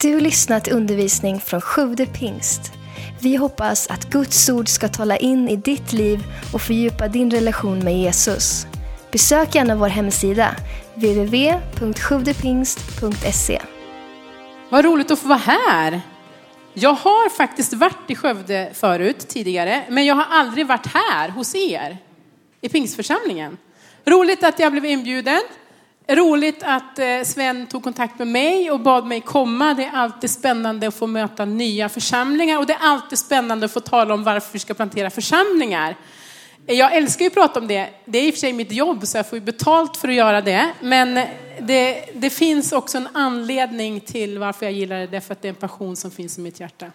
Du lyssnat till undervisning från Sjude pingst. Vi hoppas att Guds ord ska tala in i ditt liv och fördjupa din relation med Jesus. Besök gärna vår hemsida, www.sjuvdepingst.se. Vad roligt att få vara här. Jag har faktiskt varit i Skövde förut, tidigare, men jag har aldrig varit här hos er i pingstförsamlingen. Roligt att jag blev inbjuden. Roligt att eh, Sven tog kontakt med mig och bad mig komma. Det är alltid spännande att få möta nya församlingar och det är alltid spännande att få tala om varför vi ska plantera församlingar. Jag älskar ju att prata om det. Det är i och för sig mitt jobb så jag får ju betalt för att göra det. Men det, det finns också en anledning till varför jag gillar det. Därför att det är en passion som finns i mitt hjärta.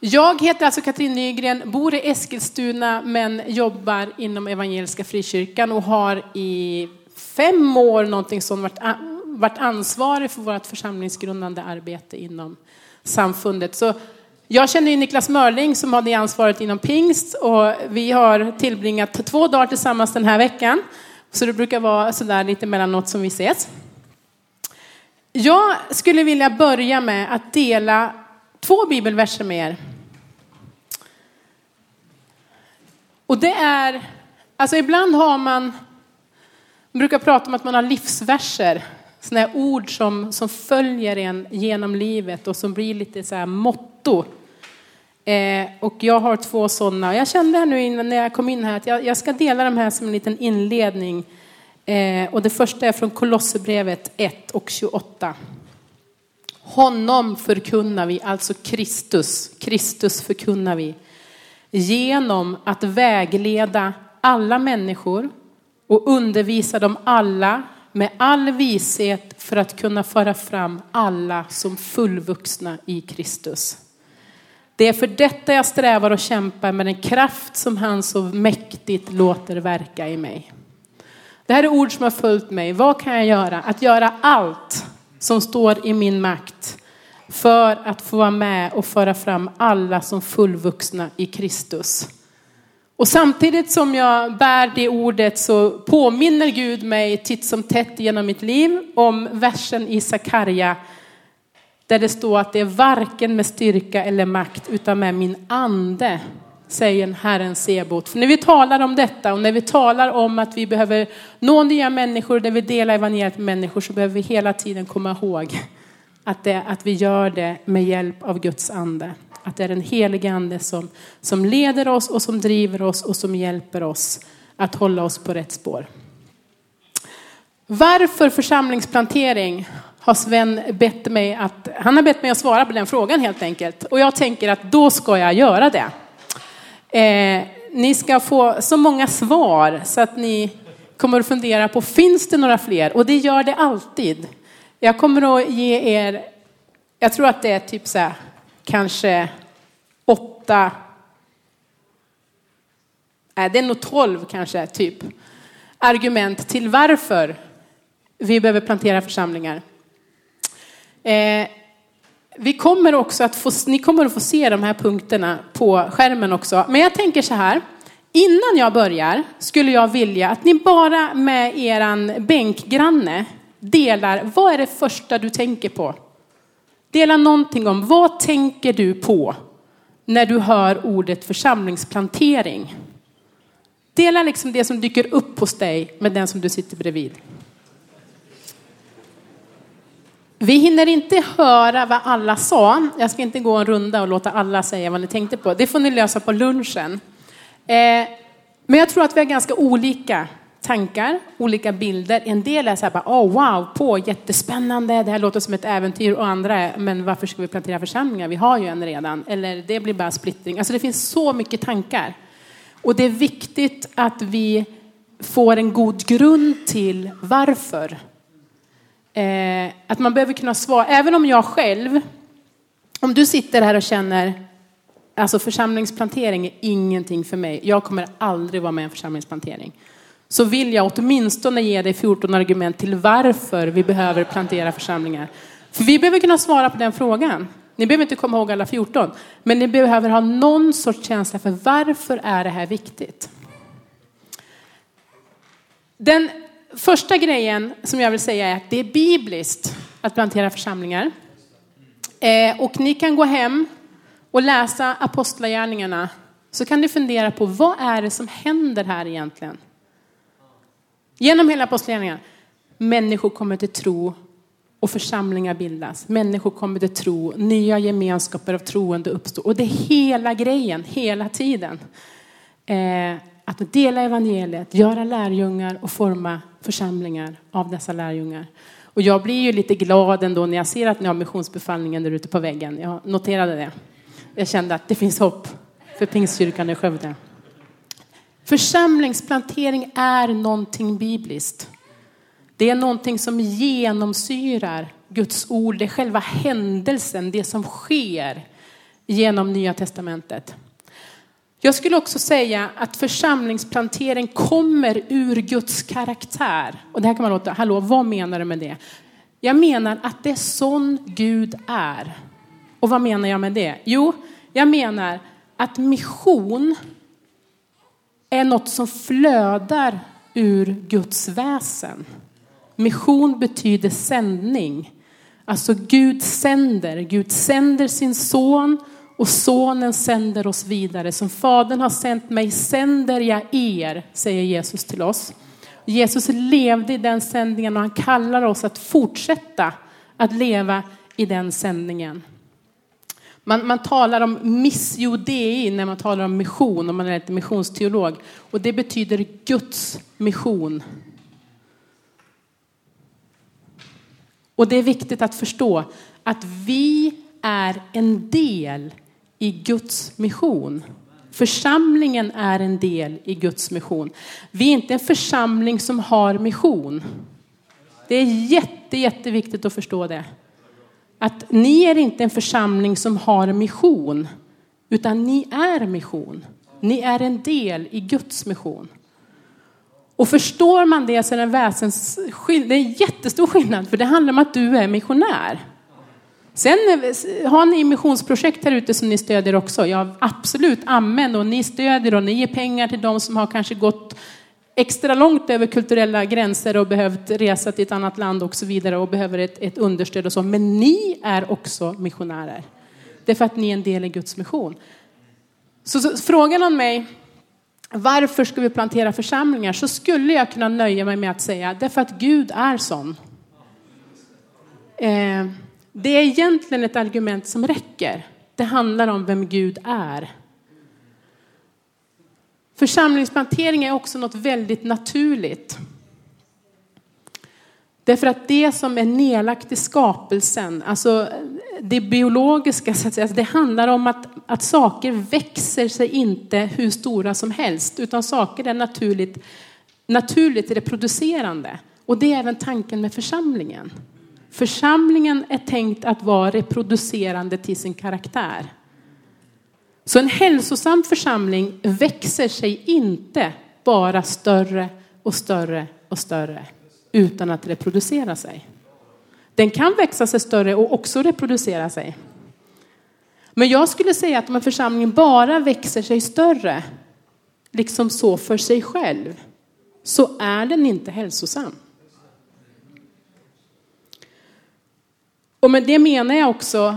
Jag heter alltså Katrin Nygren, bor i Eskilstuna men jobbar inom Evangeliska Frikyrkan och har i fem år någonting som varit, varit ansvarig för vårt församlingsgrundande arbete inom samfundet. Så jag känner ju Niklas Mörling som har det ansvaret inom pingst och vi har tillbringat två dagar tillsammans den här veckan. Så det brukar vara sådär lite mellanåt som vi ses. Jag skulle vilja börja med att dela två bibelverser med er. Och det är, alltså ibland har man, man brukar prata om att man har livsverser. Sådana här ord som, som följer en genom livet och som blir lite så här motto. Eh, och jag har två sådana. Jag kände här nu innan när jag kom in här att jag, jag ska dela de här som en liten inledning. Eh, och det första är från Kolosserbrevet 1 och 28. Honom förkunnar vi, alltså Kristus. Kristus förkunnar vi. Genom att vägleda alla människor och undervisa dem alla med all vishet för att kunna föra fram alla som fullvuxna i Kristus. Det är för detta jag strävar och kämpar med den kraft som han så mäktigt låter verka i mig. Det här är ord som har följt mig. Vad kan jag göra? Att göra allt som står i min makt för att få vara med och föra fram alla som fullvuxna i Kristus. Och samtidigt som jag bär det ordet så påminner Gud mig titt som tätt genom mitt liv om versen i Sakarja där det står att det är varken med styrka eller makt utan med min ande, säger Herren Sebot. För när vi talar om detta och när vi talar om att vi behöver nå nya människor, där vi delar evangeliet med människor, så behöver vi hela tiden komma ihåg att, det, att vi gör det med hjälp av Guds ande. Att det är den helige ande som, som leder oss och som driver oss och som hjälper oss att hålla oss på rätt spår. Varför församlingsplantering har Sven bett mig att, han har bett mig att svara på den frågan helt enkelt. Och jag tänker att då ska jag göra det. Eh, ni ska få så många svar så att ni kommer att fundera på, finns det några fler? Och det gör det alltid. Jag kommer att ge er, jag tror att det är typ så här, kanske åtta, nej det är nog tolv kanske, typ, argument till varför vi behöver plantera församlingar. Eh, vi kommer också att få, ni kommer att få se de här punkterna på skärmen också. Men jag tänker så här. Innan jag börjar skulle jag vilja att ni bara med eran bänkgranne delar, vad är det första du tänker på? Dela någonting om, vad tänker du på när du hör ordet församlingsplantering? Dela liksom det som dyker upp hos dig med den som du sitter bredvid. Vi hinner inte höra vad alla sa. Jag ska inte gå en runda och låta alla säga vad ni tänkte på. Det får ni lösa på lunchen. Eh, men jag tror att vi har ganska olika tankar, olika bilder. En del är så här, bara, oh, wow, på, jättespännande, det här låter som ett äventyr. Och andra är, men varför ska vi plantera församlingar? Vi har ju en redan. Eller det blir bara splittring. Alltså det finns så mycket tankar. Och det är viktigt att vi får en god grund till varför Eh, att man behöver kunna svara, även om jag själv, om du sitter här och känner, alltså församlingsplantering är ingenting för mig, jag kommer aldrig vara med i en församlingsplantering. Så vill jag åtminstone ge dig 14 argument till varför vi behöver plantera församlingar. För vi behöver kunna svara på den frågan. Ni behöver inte komma ihåg alla 14, men ni behöver ha någon sorts känsla för varför är det här viktigt? Den första grejen som jag vill säga är att det är bibliskt att plantera församlingar. Eh, och ni kan gå hem och läsa Apostlagärningarna. Så kan ni fundera på vad är det som händer här egentligen? Genom hela Apostlagärningarna. Människor kommer till tro och församlingar bildas. Människor kommer till tro, nya gemenskaper av troende uppstår. Och det är hela grejen, hela tiden. Eh, att dela evangeliet, göra lärjungar och forma församlingar av dessa lärjungar. Och jag blir ju lite glad ändå när jag ser att ni har missionsbefallningen där ute på väggen. Jag noterade det. Jag kände att det finns hopp för Pingstkyrkan i Skövde. Församlingsplantering är någonting bibliskt. Det är någonting som genomsyrar Guds ord, det är själva händelsen, det som sker genom Nya Testamentet. Jag skulle också säga att församlingsplantering kommer ur Guds karaktär. Och det här kan man låta, hallå, vad menar du med det? Jag menar att det är sån Gud är. Och vad menar jag med det? Jo, jag menar att mission är något som flödar ur Guds väsen. Mission betyder sändning. Alltså Gud sänder. Gud sänder sin son och sonen sänder oss vidare. Som fadern har sänt mig sänder jag er, säger Jesus till oss. Jesus levde i den sändningen och han kallar oss att fortsätta att leva i den sändningen. Man, man talar om missio dei när man talar om mission, om man är ett missionsteolog. Och det betyder Guds mission. Och det är viktigt att förstå att vi är en del i Guds mission. Församlingen är en del i Guds mission. Vi är inte en församling som har mission. Det är jätte, jätteviktigt att förstå det. Att ni är inte en församling som har mission, utan ni är mission. Ni är en del i Guds mission. Och förstår man det så är det en väsens, det är en jättestor skillnad, för det handlar om att du är missionär. Sen har ni missionsprojekt här ute som ni stödjer också. Ja, absolut, amen. Och ni stödjer och ni ger pengar till de som har kanske gått extra långt över kulturella gränser och behövt resa till ett annat land och så vidare och behöver ett, ett understöd och så. Men ni är också missionärer. Det är för att ni är en del i Guds mission. Så, så frågan om mig, varför ska vi plantera församlingar? Så skulle jag kunna nöja mig med att säga, därför att Gud är sån. Eh, det är egentligen ett argument som räcker. Det handlar om vem Gud är. Församlingsplantering är också något väldigt naturligt. Därför att det som är nedlagt i skapelsen, alltså det biologiska, så att säga, alltså det handlar om att, att saker växer sig inte hur stora som helst, utan saker är naturligt, naturligt reproducerande. Och det är även tanken med församlingen. Församlingen är tänkt att vara reproducerande till sin karaktär. Så en hälsosam församling växer sig inte bara större och större och större utan att reproducera sig. Den kan växa sig större och också reproducera sig. Men jag skulle säga att om en församling bara växer sig större, liksom så för sig själv, så är den inte hälsosam. Och med det menar jag också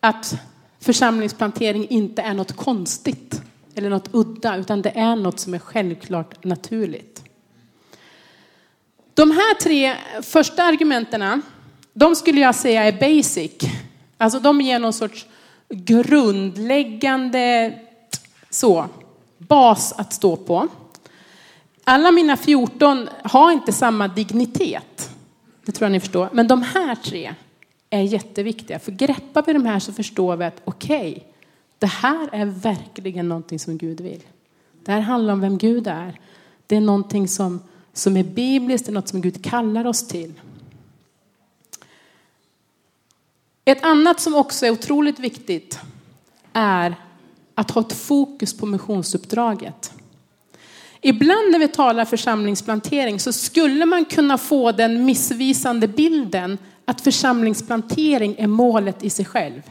att församlingsplantering inte är något konstigt eller något udda, utan det är något som är självklart naturligt. De här tre första argumenten, de skulle jag säga är basic. Alltså de ger någon sorts grundläggande så, bas att stå på. Alla mina 14 har inte samma dignitet. Det tror jag ni förstår. Men de här tre är jätteviktiga. För greppar vi de här så förstår vi att okej, okay, det här är verkligen någonting som Gud vill. Det här handlar om vem Gud är. Det är någonting som, som är bibliskt, det är något som Gud kallar oss till. Ett annat som också är otroligt viktigt är att ha ett fokus på missionsuppdraget. Ibland när vi talar församlingsplantering så skulle man kunna få den missvisande bilden att församlingsplantering är målet i sig själv.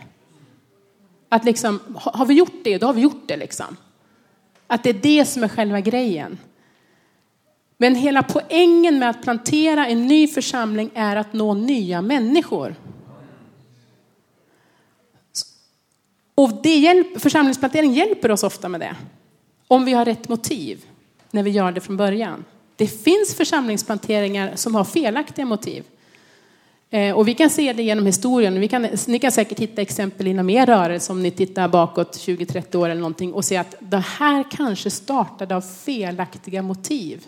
Att liksom, har vi gjort det, då har vi gjort det liksom. Att det är det som är själva grejen. Men hela poängen med att plantera en ny församling är att nå nya människor. Och det hjälp, församlingsplantering hjälper oss ofta med det. Om vi har rätt motiv när vi gör det från början. Det finns församlingsplanteringar som har felaktiga motiv. Eh, och vi kan se det genom historien. Vi kan, ni kan säkert hitta exempel inom er rörelse om ni tittar bakåt 20-30 år eller någonting och se att det här kanske startade av felaktiga motiv.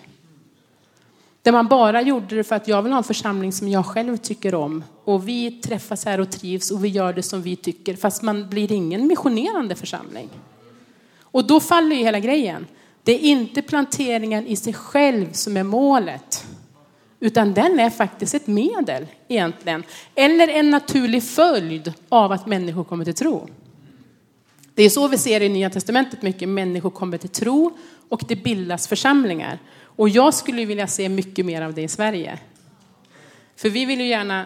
Där man bara gjorde det för att jag vill ha en församling som jag själv tycker om. Och vi träffas här och trivs och vi gör det som vi tycker. Fast man blir ingen missionerande församling. Och då faller ju hela grejen. Det är inte planteringen i sig själv som är målet. Utan den är faktiskt ett medel egentligen. Eller en naturlig följd av att människor kommer till tro. Det är så vi ser i Nya Testamentet mycket. Människor kommer till tro och det bildas församlingar. Och jag skulle vilja se mycket mer av det i Sverige. För vi vill ju gärna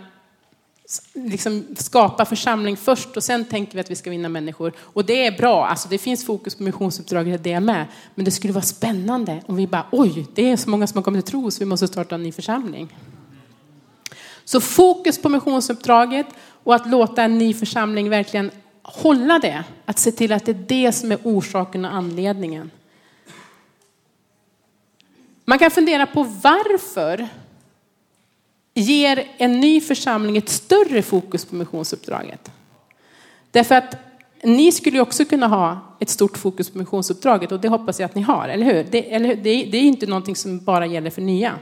liksom skapa församling först och sen tänker vi att vi ska vinna människor. Och det är bra, alltså det finns fokus på missionsuppdraget det med. Men det skulle vara spännande om vi bara, oj, det är så många som har kommit till tro så vi måste starta en ny församling. Så fokus på missionsuppdraget och att låta en ny församling verkligen hålla det. Att se till att det är det som är orsaken och anledningen. Man kan fundera på varför ger en ny församling ett större fokus på missionsuppdraget. Därför att ni skulle också kunna ha ett stort fokus på missionsuppdraget och det hoppas jag att ni har, eller hur? Det, eller hur? det, det är inte någonting som bara gäller för nya.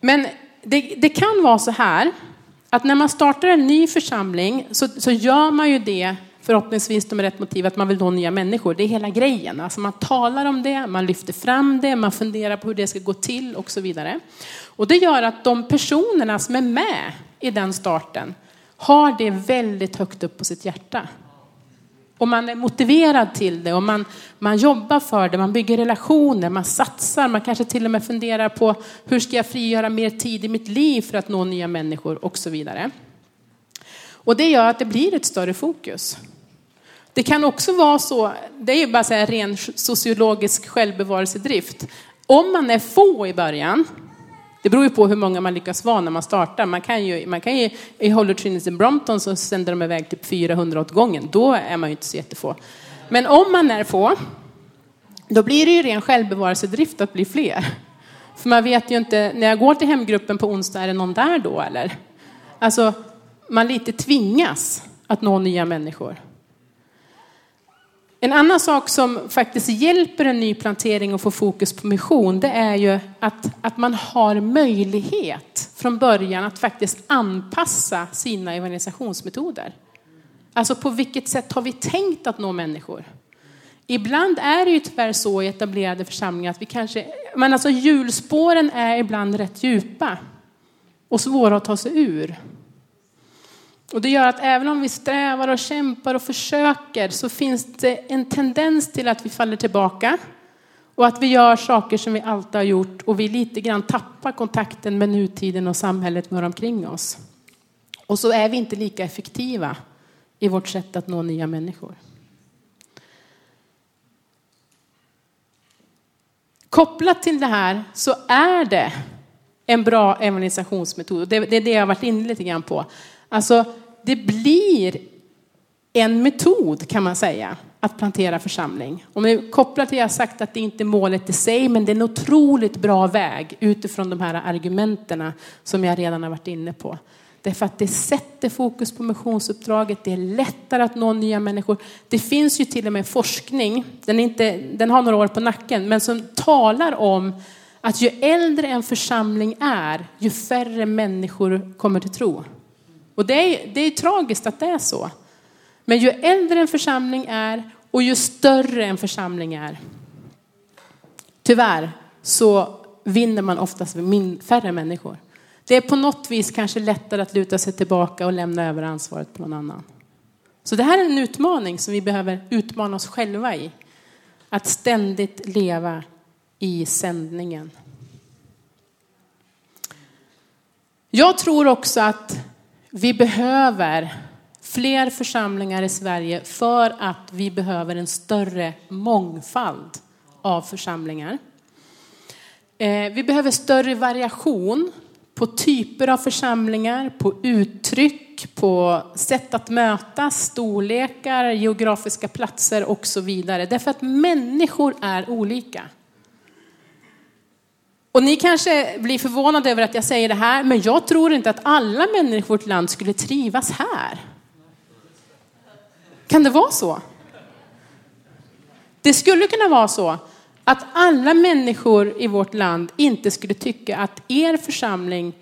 Men det, det, kan vara så här att när man startar en ny församling så, så gör man ju det förhoppningsvis med rätt motiv att man vill nå nya människor. Det är hela grejen. Alltså man talar om det, man lyfter fram det, man funderar på hur det ska gå till och så vidare. Och det gör att de personerna som är med i den starten har det väldigt högt upp på sitt hjärta. Och man är motiverad till det och man, man jobbar för det, man bygger relationer, man satsar, man kanske till och med funderar på hur ska jag frigöra mer tid i mitt liv för att nå nya människor och så vidare. Och det gör att det blir ett större fokus. Det kan också vara så, det är ju bara så här ren sociologisk självbevarelsedrift. Om man är få i början, det beror ju på hur många man lyckas vara när man startar. Man kan ju, man kan ju i Holler Trinity Brompton så sänder de iväg typ 400 åt gången. Då är man ju inte så jättefå. Men om man är få, då blir det ju ren självbevarelsedrift att bli fler. För man vet ju inte, när jag går till hemgruppen på onsdag, är det någon där då eller? Alltså, man lite tvingas att nå nya människor. En annan sak som faktiskt hjälper en nyplantering att få fokus på mission, det är ju att, att man har möjlighet från början att faktiskt anpassa sina evangelisationsmetoder. Alltså på vilket sätt har vi tänkt att nå människor? Ibland är det ju tyvärr så i etablerade församlingar att vi kanske, men alltså hjulspåren är ibland rätt djupa och svåra att ta sig ur. Och det gör att även om vi strävar och kämpar och försöker så finns det en tendens till att vi faller tillbaka. Och att vi gör saker som vi alltid har gjort och vi lite grann tappar kontakten med nutiden och samhället med omkring oss. Och så är vi inte lika effektiva i vårt sätt att nå nya människor. Kopplat till det här så är det en bra evangelisationsmetod. Det är det jag har varit inne lite grann på. Alltså, det blir en metod kan man säga att plantera församling. Om vi kopplar till jag sagt att det inte är målet i sig, men det är en otroligt bra väg utifrån de här argumenten som jag redan har varit inne på. Därför att det sätter fokus på missionsuppdraget, det är lättare att nå nya människor. Det finns ju till och med forskning, den, inte, den har några år på nacken, men som talar om att ju äldre en församling är, ju färre människor kommer till tro. Och det är, det är tragiskt att det är så. Men ju äldre en församling är och ju större en församling är, tyvärr så vinner man oftast färre människor. Det är på något vis kanske lättare att luta sig tillbaka och lämna över ansvaret på någon annan. Så det här är en utmaning som vi behöver utmana oss själva i. Att ständigt leva i sändningen. Jag tror också att vi behöver fler församlingar i Sverige för att vi behöver en större mångfald av församlingar. Eh, vi behöver större variation på typer av församlingar, på uttryck, på sätt att mötas, storlekar, geografiska platser och så vidare. Därför att människor är olika. Och ni kanske blir förvånade över att jag säger det här, men jag tror inte att alla människor i vårt land skulle trivas här. Kan det vara så? Det skulle kunna vara så att alla människor i vårt land inte skulle tycka att er församling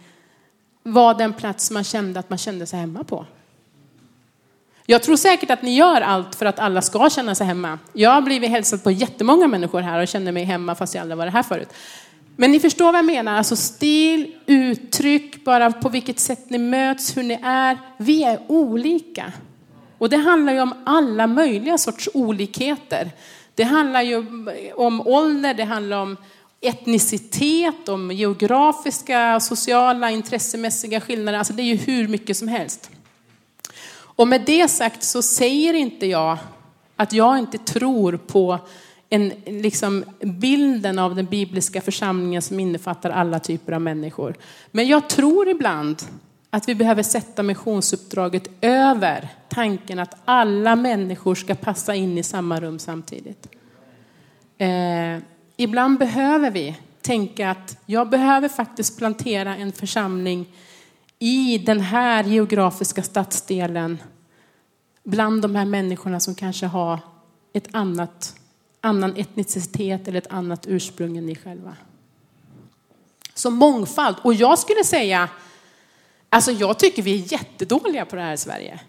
var den plats man kände att man kände sig hemma på. Jag tror säkert att ni gör allt för att alla ska känna sig hemma. Jag har blivit hälsad på jättemånga människor här och känner mig hemma fast jag aldrig varit här förut. Men ni förstår vad jag menar, alltså stil, uttryck, bara på vilket sätt ni möts, hur ni är. Vi är olika. Och det handlar ju om alla möjliga sorts olikheter. Det handlar ju om ålder, det handlar om etnicitet, om geografiska, sociala, intressemässiga skillnader. Alltså det är ju hur mycket som helst. Och med det sagt så säger inte jag att jag inte tror på en, liksom, bilden av den bibliska församlingen som innefattar alla typer av människor. Men jag tror ibland att vi behöver sätta missionsuppdraget över tanken att alla människor ska passa in i samma rum samtidigt. Eh, ibland behöver vi tänka att jag behöver faktiskt plantera en församling i den här geografiska stadsdelen bland de här människorna som kanske har ett annat, annan etnicitet eller ett annat ursprung än ni själva. Så mångfald. Och jag skulle säga Alltså jag tycker vi är jättedåliga på det här i Sverige.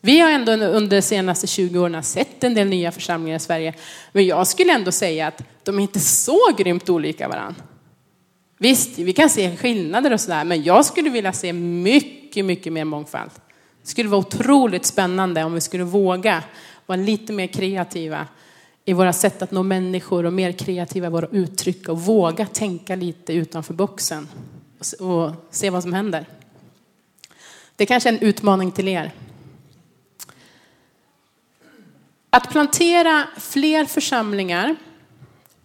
Vi har ändå under de senaste 20 åren sett en del nya församlingar i Sverige. Men jag skulle ändå säga att de är inte så grymt olika varandra. Visst, vi kan se skillnader och sådär, men jag skulle vilja se mycket, mycket mer mångfald. Det skulle vara otroligt spännande om vi skulle våga vara lite mer kreativa i våra sätt att nå människor och mer kreativa i våra uttryck och våga tänka lite utanför boxen och se vad som händer. Det kanske är en utmaning till er. Att plantera fler församlingar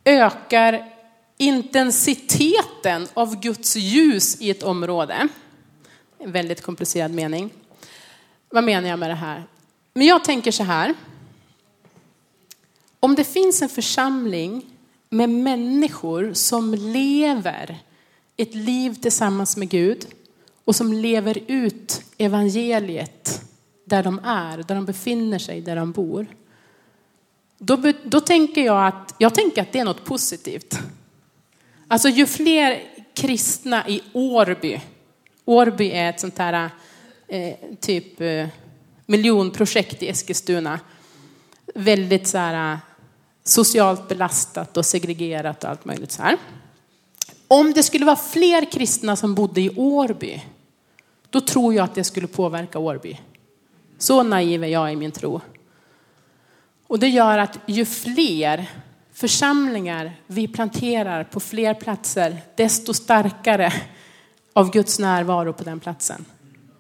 ökar intensiteten av Guds ljus i ett område. En väldigt komplicerad mening. Vad menar jag med det här? Men jag tänker så här. Om det finns en församling med människor som lever ett liv tillsammans med Gud och som lever ut evangeliet där de är, där de befinner sig, där de bor. Då, då tänker jag att, jag tänker att det är något positivt. Alltså ju fler kristna i Årby, Årby är ett sånt här eh, typ eh, miljonprojekt i Eskilstuna. Väldigt så här, socialt belastat och segregerat och allt möjligt så här. Om det skulle vara fler kristna som bodde i Årby då tror jag att det skulle påverka Årby. Så naiv är jag i min tro. Och det gör att ju fler församlingar vi planterar på fler platser, desto starkare av Guds närvaro på den platsen.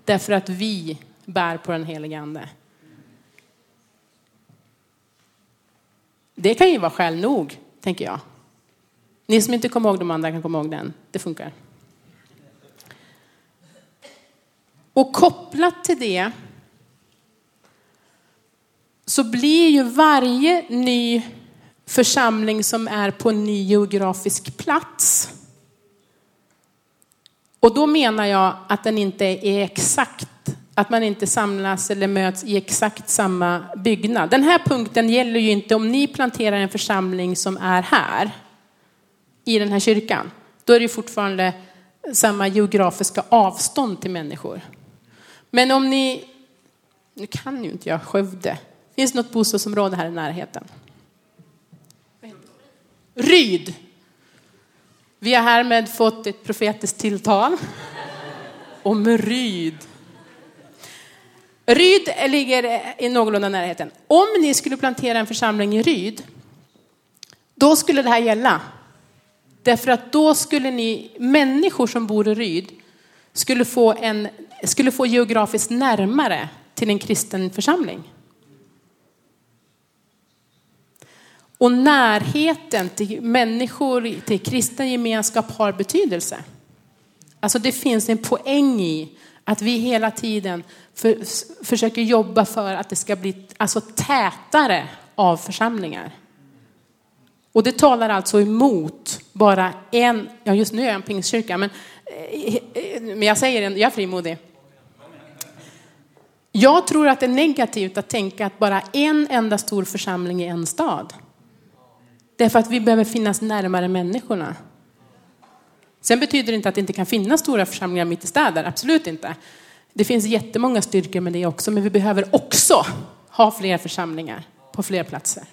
Därför att vi bär på den helige Ande. Det kan ju vara skäl nog, tänker jag. Ni som inte kommer ihåg de andra kan komma ihåg den. Det funkar. Och kopplat till det så blir ju varje ny församling som är på en ny geografisk plats. Och då menar jag att den inte är exakt, att man inte samlas eller möts i exakt samma byggnad. Den här punkten gäller ju inte om ni planterar en församling som är här, i den här kyrkan. Då är det fortfarande samma geografiska avstånd till människor. Men om ni, nu kan ju inte jag Skövde. Finns det något bostadsområde här i närheten? Ryd. Vi har härmed fått ett profetiskt tilltal om Ryd. Ryd ligger i någorlunda närheten. Om ni skulle plantera en församling i Ryd, då skulle det här gälla. Därför att då skulle ni, människor som bor i Ryd, skulle få, en, skulle få geografiskt närmare till en kristen församling. Och närheten till människor, till kristen gemenskap har betydelse. Alltså det finns en poäng i att vi hela tiden för, försöker jobba för att det ska bli alltså, tätare av församlingar. Och det talar alltså emot bara en, ja just nu är jag en pingstkyrka, men, eh, men jag säger en, jag är frimodig. Jag tror att det är negativt att tänka att bara en enda stor församling i en stad. Därför att vi behöver finnas närmare människorna. Sen betyder det inte att det inte kan finnas stora församlingar mitt i städer, absolut inte. Det finns jättemånga styrkor med det också, men vi behöver också ha fler församlingar på fler platser.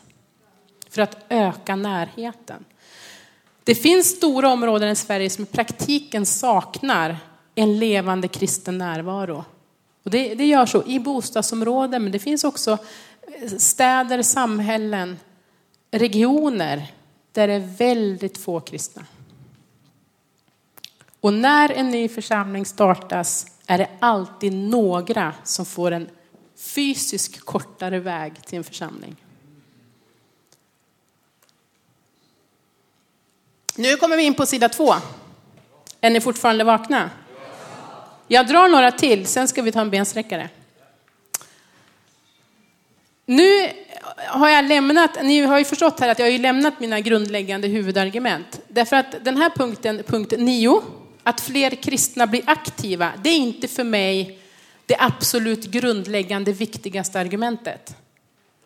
För att öka närheten. Det finns stora områden i Sverige som i praktiken saknar en levande kristen närvaro. Och det, det gör så i bostadsområden, men det finns också eh, städer, samhällen, regioner där det är väldigt få kristna. Och när en ny församling startas är det alltid några som får en fysisk kortare väg till en församling. Nu kommer vi in på sida två. Är ni fortfarande vakna? Jag drar några till, sen ska vi ta en bensträckare. Nu har jag lämnat, ni har ju förstått här att jag har ju lämnat mina grundläggande huvudargument. Därför att den här punkten, punkt 9, att fler kristna blir aktiva, det är inte för mig det absolut grundläggande viktigaste argumentet.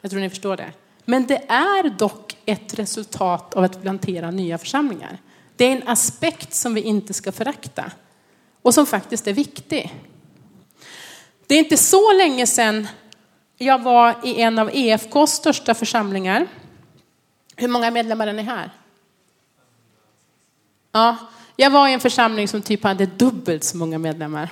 Jag tror ni förstår det. Men det är dock ett resultat av att plantera nya församlingar. Det är en aspekt som vi inte ska förakta och som faktiskt är viktig. Det är inte så länge sedan jag var i en av EFKs största församlingar. Hur många medlemmar är ni här? Ja, jag var i en församling som typ hade dubbelt så många medlemmar.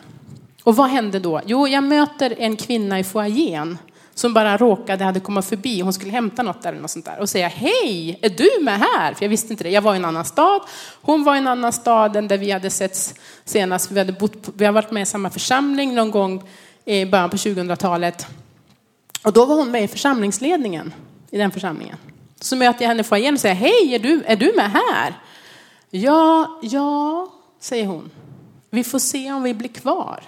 Och vad hände då? Jo, jag möter en kvinna i foajén som bara råkade hade komma förbi. Hon skulle hämta något eller något sånt där och säga hej, är du med här? För jag visste inte det. Jag var i en annan stad. Hon var i en annan stad än där vi hade setts senast. Vi, hade bott, vi har varit med i samma församling någon gång i början på 2000-talet. Och då var hon med i församlingsledningen i den församlingen. Så möter jag henne i foajén och säger, hej, är du, är du med här? Ja, ja, säger hon. Vi får se om vi blir kvar.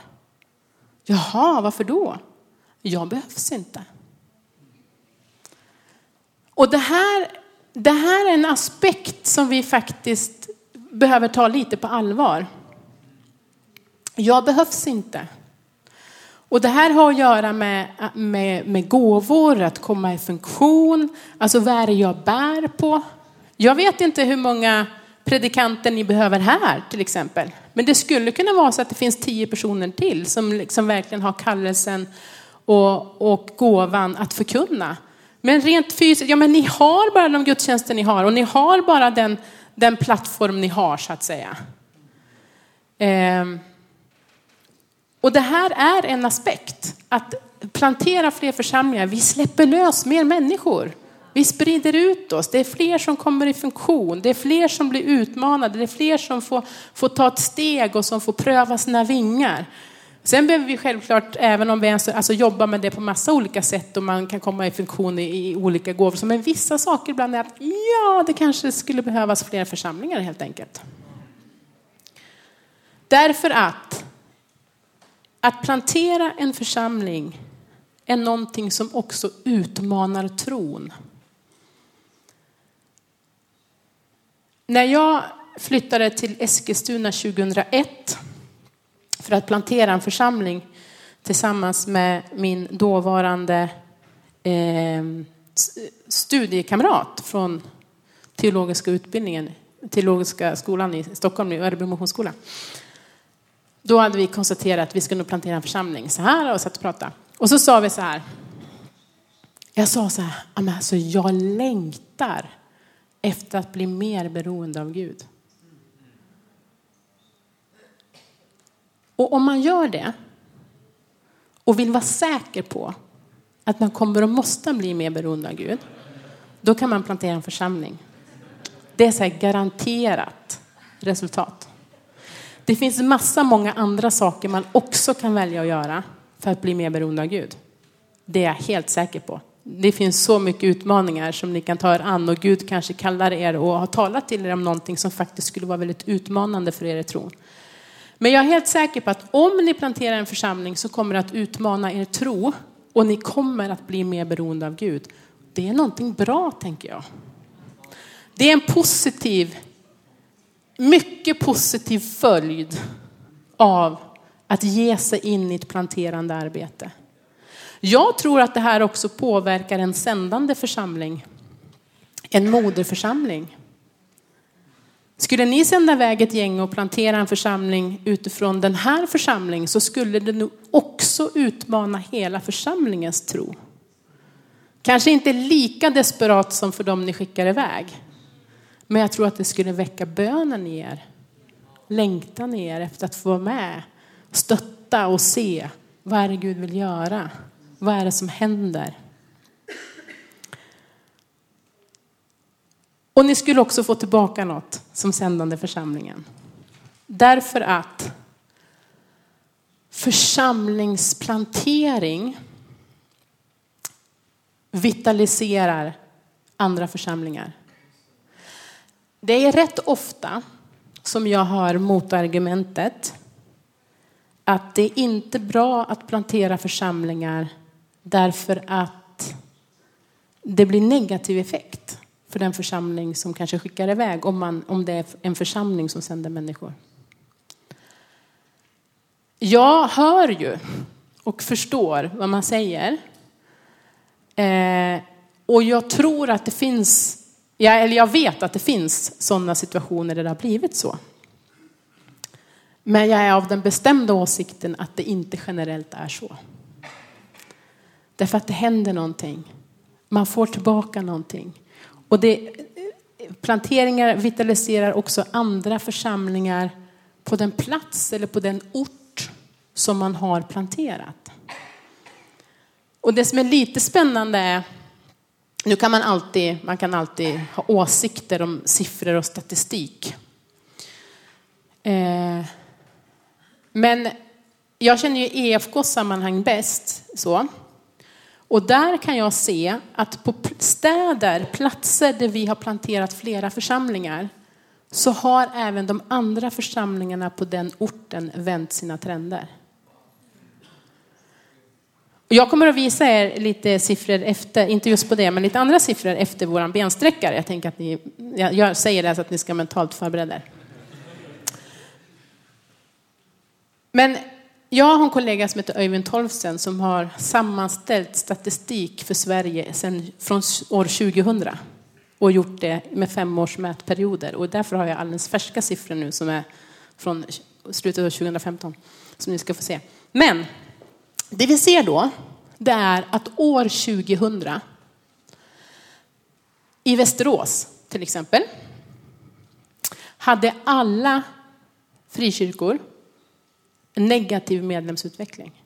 Jaha, varför då? Jag behövs inte. Och det här, det här är en aspekt som vi faktiskt behöver ta lite på allvar. Jag behövs inte. Och det här har att göra med, med, med gåvor, att komma i funktion. Alltså vad är det jag bär på? Jag vet inte hur många predikanten ni behöver här till exempel. Men det skulle kunna vara så att det finns tio personer till som liksom verkligen har kallelsen och, och gåvan att förkunna. Men rent fysiskt, ja men ni har bara de gudstjänster ni har och ni har bara den, den plattform ni har så att säga. Ehm. Och det här är en aspekt, att plantera fler församlingar. Vi släpper lös mer människor. Vi sprider ut oss. Det är fler som kommer i funktion. Det är fler som blir utmanade. Det är fler som får, får ta ett steg och som får pröva sina vingar. Sen behöver vi självklart, även om vi alltså, jobbar med det på massa olika sätt och man kan komma i funktion i, i olika gåvor, men vissa saker ibland är att ja, det kanske skulle behövas fler församlingar helt enkelt. Därför att att plantera en församling är någonting som också utmanar tron. När jag flyttade till Eskilstuna 2001 för att plantera en församling tillsammans med min dåvarande eh, studiekamrat från teologiska utbildningen, teologiska skolan i Stockholm, i Örebro Missionsskola. Då hade vi konstaterat att vi skulle plantera en församling så här och satt och pratade. Och så sa vi så här. Jag sa så här, alltså jag längtar efter att bli mer beroende av Gud. Och om man gör det och vill vara säker på att man kommer och måste bli mer beroende av Gud, då kan man plantera en församling. Det är så här garanterat resultat. Det finns massa många andra saker man också kan välja att göra för att bli mer beroende av Gud. Det är jag helt säker på. Det finns så mycket utmaningar som ni kan ta er an och Gud kanske kallar er och har talat till er om någonting som faktiskt skulle vara väldigt utmanande för er i tron. Men jag är helt säker på att om ni planterar en församling så kommer det att utmana er tro och ni kommer att bli mer beroende av Gud. Det är någonting bra tänker jag. Det är en positiv, mycket positiv följd av att ge sig in i ett planterande arbete. Jag tror att det här också påverkar en sändande församling, en moderförsamling. Skulle ni sända iväg ett gäng och plantera en församling utifrån den här församlingen så skulle det nog också utmana hela församlingens tro. Kanske inte lika desperat som för dem ni skickar iväg. Men jag tror att det skulle väcka bönen i er. Längtan i er efter att få vara med, stötta och se vad är det Gud vill göra. Vad är det som händer? Och ni skulle också få tillbaka något som sändande församlingen. Därför att församlingsplantering vitaliserar andra församlingar. Det är rätt ofta som jag hör motargumentet att det är inte bra att plantera församlingar därför att det blir negativ effekt för den församling som kanske skickar iväg om, man, om det är en församling som sänder människor. Jag hör ju och förstår vad man säger. Eh, och jag tror att det finns, eller jag vet att det finns sådana situationer där det har blivit så. Men jag är av den bestämda åsikten att det inte generellt är så. Därför att det händer någonting. Man får tillbaka någonting. Och det, planteringar vitaliserar också andra församlingar på den plats eller på den ort som man har planterat. Och det som är lite spännande är, nu kan man alltid, man kan alltid ha åsikter om siffror och statistik. Eh, men jag känner ju EFKs sammanhang bäst. Så. Och där kan jag se att på städer, platser där vi har planterat flera församlingar, så har även de andra församlingarna på den orten vänt sina trender. Jag kommer att visa er lite siffror efter, inte just på det, men lite andra siffror efter våran bensträckare. Jag tänker att ni, jag säger det så att ni ska mentalt förbereda er. Men jag har en kollega som heter Öyvind Tolfsen som har sammanställt statistik för Sverige sedan, från år 2000 och gjort det med fem års mätperioder. Och därför har jag alldeles färska siffror nu som är från slutet av 2015 som ni ska få se. Men det vi ser då, det är att år 2000 i Västerås till exempel hade alla frikyrkor negativ medlemsutveckling.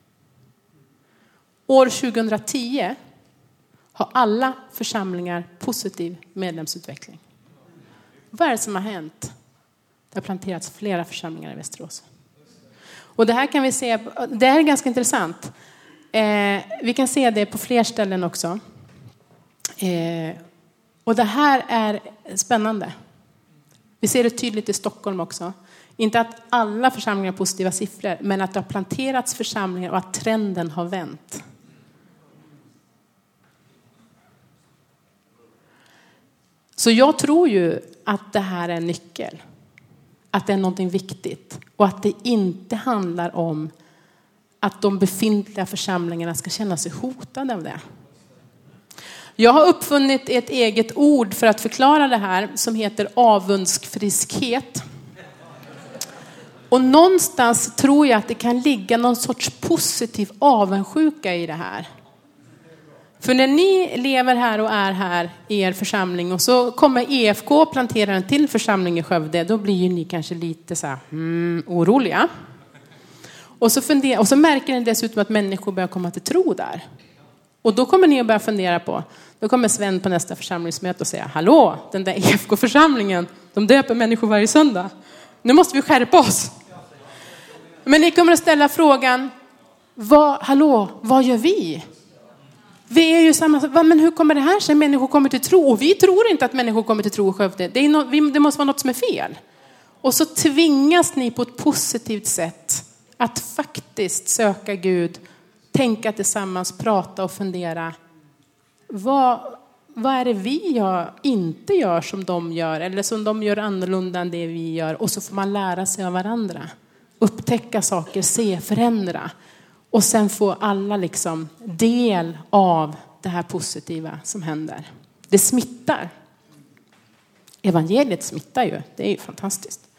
År 2010 har alla församlingar positiv medlemsutveckling. Vad är det som har hänt? Det har planterats flera församlingar i Västerås. Och det här kan vi se, det här är ganska intressant. Eh, vi kan se det på fler ställen också. Eh, och det här är spännande. Vi ser det tydligt i Stockholm också. Inte att alla församlingar har positiva siffror, men att det har planterats församlingar och att trenden har vänt. Så jag tror ju att det här är en nyckel. Att det är någonting viktigt och att det inte handlar om att de befintliga församlingarna ska känna sig hotade av det. Jag har uppfunnit ett eget ord för att förklara det här som heter avundsfriskhet. Och någonstans tror jag att det kan ligga någon sorts positiv avundsjuka i det här. För när ni lever här och är här i er församling och så kommer EFK och planterar en till församling i Skövde, då blir ju ni kanske lite så här, mm, oroliga. Och så, funderar, och så märker ni dessutom att människor börjar komma till tro där. Och då kommer ni att börja fundera på, då kommer Sven på nästa församlingsmöte och säga, hallå, den där EFK-församlingen, de döper människor varje söndag. Nu måste vi skärpa oss. Men ni kommer att ställa frågan, vad, hallå, vad gör vi? Vi är ju samma, men hur kommer det här sig? Människor kommer till tro och vi tror inte att människor kommer till tro i Skövde. Det, no, det måste vara något som är fel. Och så tvingas ni på ett positivt sätt att faktiskt söka Gud, tänka tillsammans, prata och fundera. Vad, vad är det vi gör, inte gör som de gör eller som de gör annorlunda än det vi gör? Och så får man lära sig av varandra. Upptäcka saker, se, förändra. Och sen får alla liksom del av det här positiva som händer. Det smittar. Evangeliet smittar ju. Det är ju fantastiskt.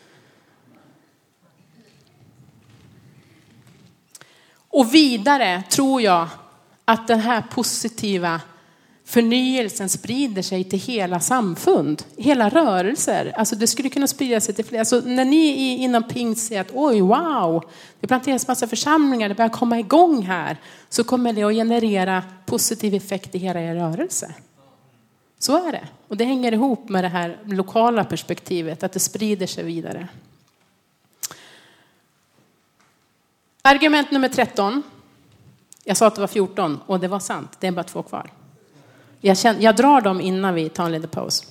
Och vidare tror jag att den här positiva förnyelsen sprider sig till hela samfund, hela rörelser. Alltså det skulle kunna sprida sig till fler. Alltså när ni inom pingst säger att oj, wow, det planteras massa församlingar, det börjar komma igång här, så kommer det att generera positiv effekt i hela er rörelse. Så är det. Och det hänger ihop med det här lokala perspektivet, att det sprider sig vidare. Argument nummer 13. Jag sa att det var 14 och det var sant. Det är bara två kvar. Jag, känner, jag drar dem innan vi tar en liten paus.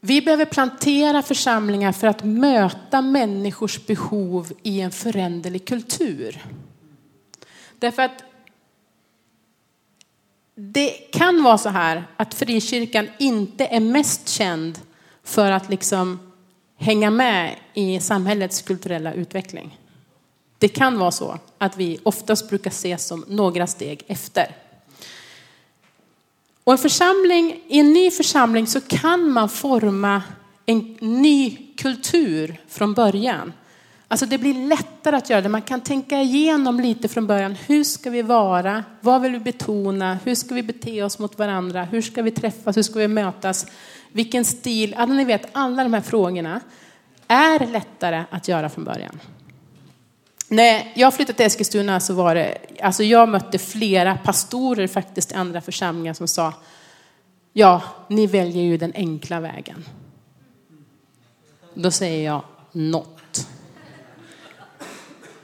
Vi behöver plantera församlingar för att möta människors behov i en föränderlig kultur. Därför att det kan vara så här att frikyrkan inte är mest känd för att liksom hänga med i samhällets kulturella utveckling. Det kan vara så att vi oftast brukar ses som några steg efter. Och en församling, I en ny församling så kan man forma en ny kultur från början. Alltså det blir lättare att göra det. Man kan tänka igenom lite från början. Hur ska vi vara? Vad vill vi betona? Hur ska vi bete oss mot varandra? Hur ska vi träffas? Hur ska vi mötas? Vilken stil? Alltså ni vet, alla de här frågorna är lättare att göra från början. När jag flyttade till Eskilstuna så var det, alltså jag mötte flera pastorer faktiskt i andra församlingar som sa, ja, ni väljer ju den enkla vägen. Då säger jag, not.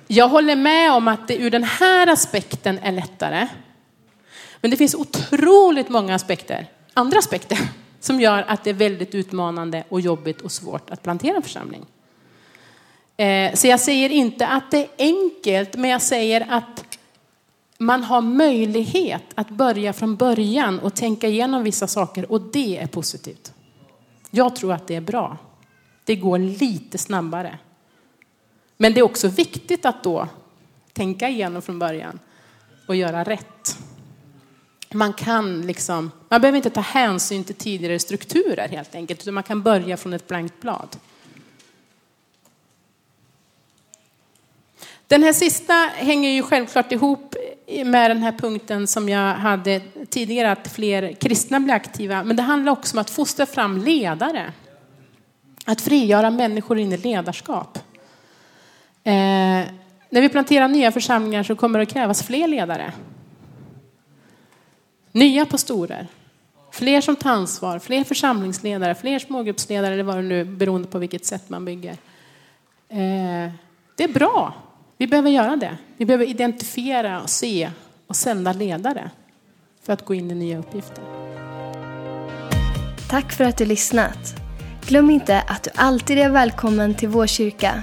Jag håller med om att det ur den här aspekten är lättare. Men det finns otroligt många aspekter, andra aspekter, som gör att det är väldigt utmanande och jobbigt och svårt att plantera en församling. Eh, så jag säger inte att det är enkelt, men jag säger att man har möjlighet att börja från början och tänka igenom vissa saker och det är positivt. Jag tror att det är bra. Det går lite snabbare. Men det är också viktigt att då tänka igenom från början och göra rätt. Man kan liksom, man behöver inte ta hänsyn till tidigare strukturer helt enkelt, utan man kan börja från ett blankt blad. Den här sista hänger ju självklart ihop med den här punkten som jag hade tidigare, att fler kristna blir aktiva. Men det handlar också om att fostra fram ledare. Att frigöra människor in i ledarskap. Eh, när vi planterar nya församlingar så kommer det att krävas fler ledare. Nya pastorer. Fler som tar ansvar, fler församlingsledare, fler smågruppsledare eller vad det nu beroende på vilket sätt man bygger. Eh, det är bra. Vi behöver göra det. Vi behöver identifiera och se och sända ledare för att gå in i nya uppgifter. Tack för att du lyssnat. Glöm inte att du alltid är välkommen till vår kyrka.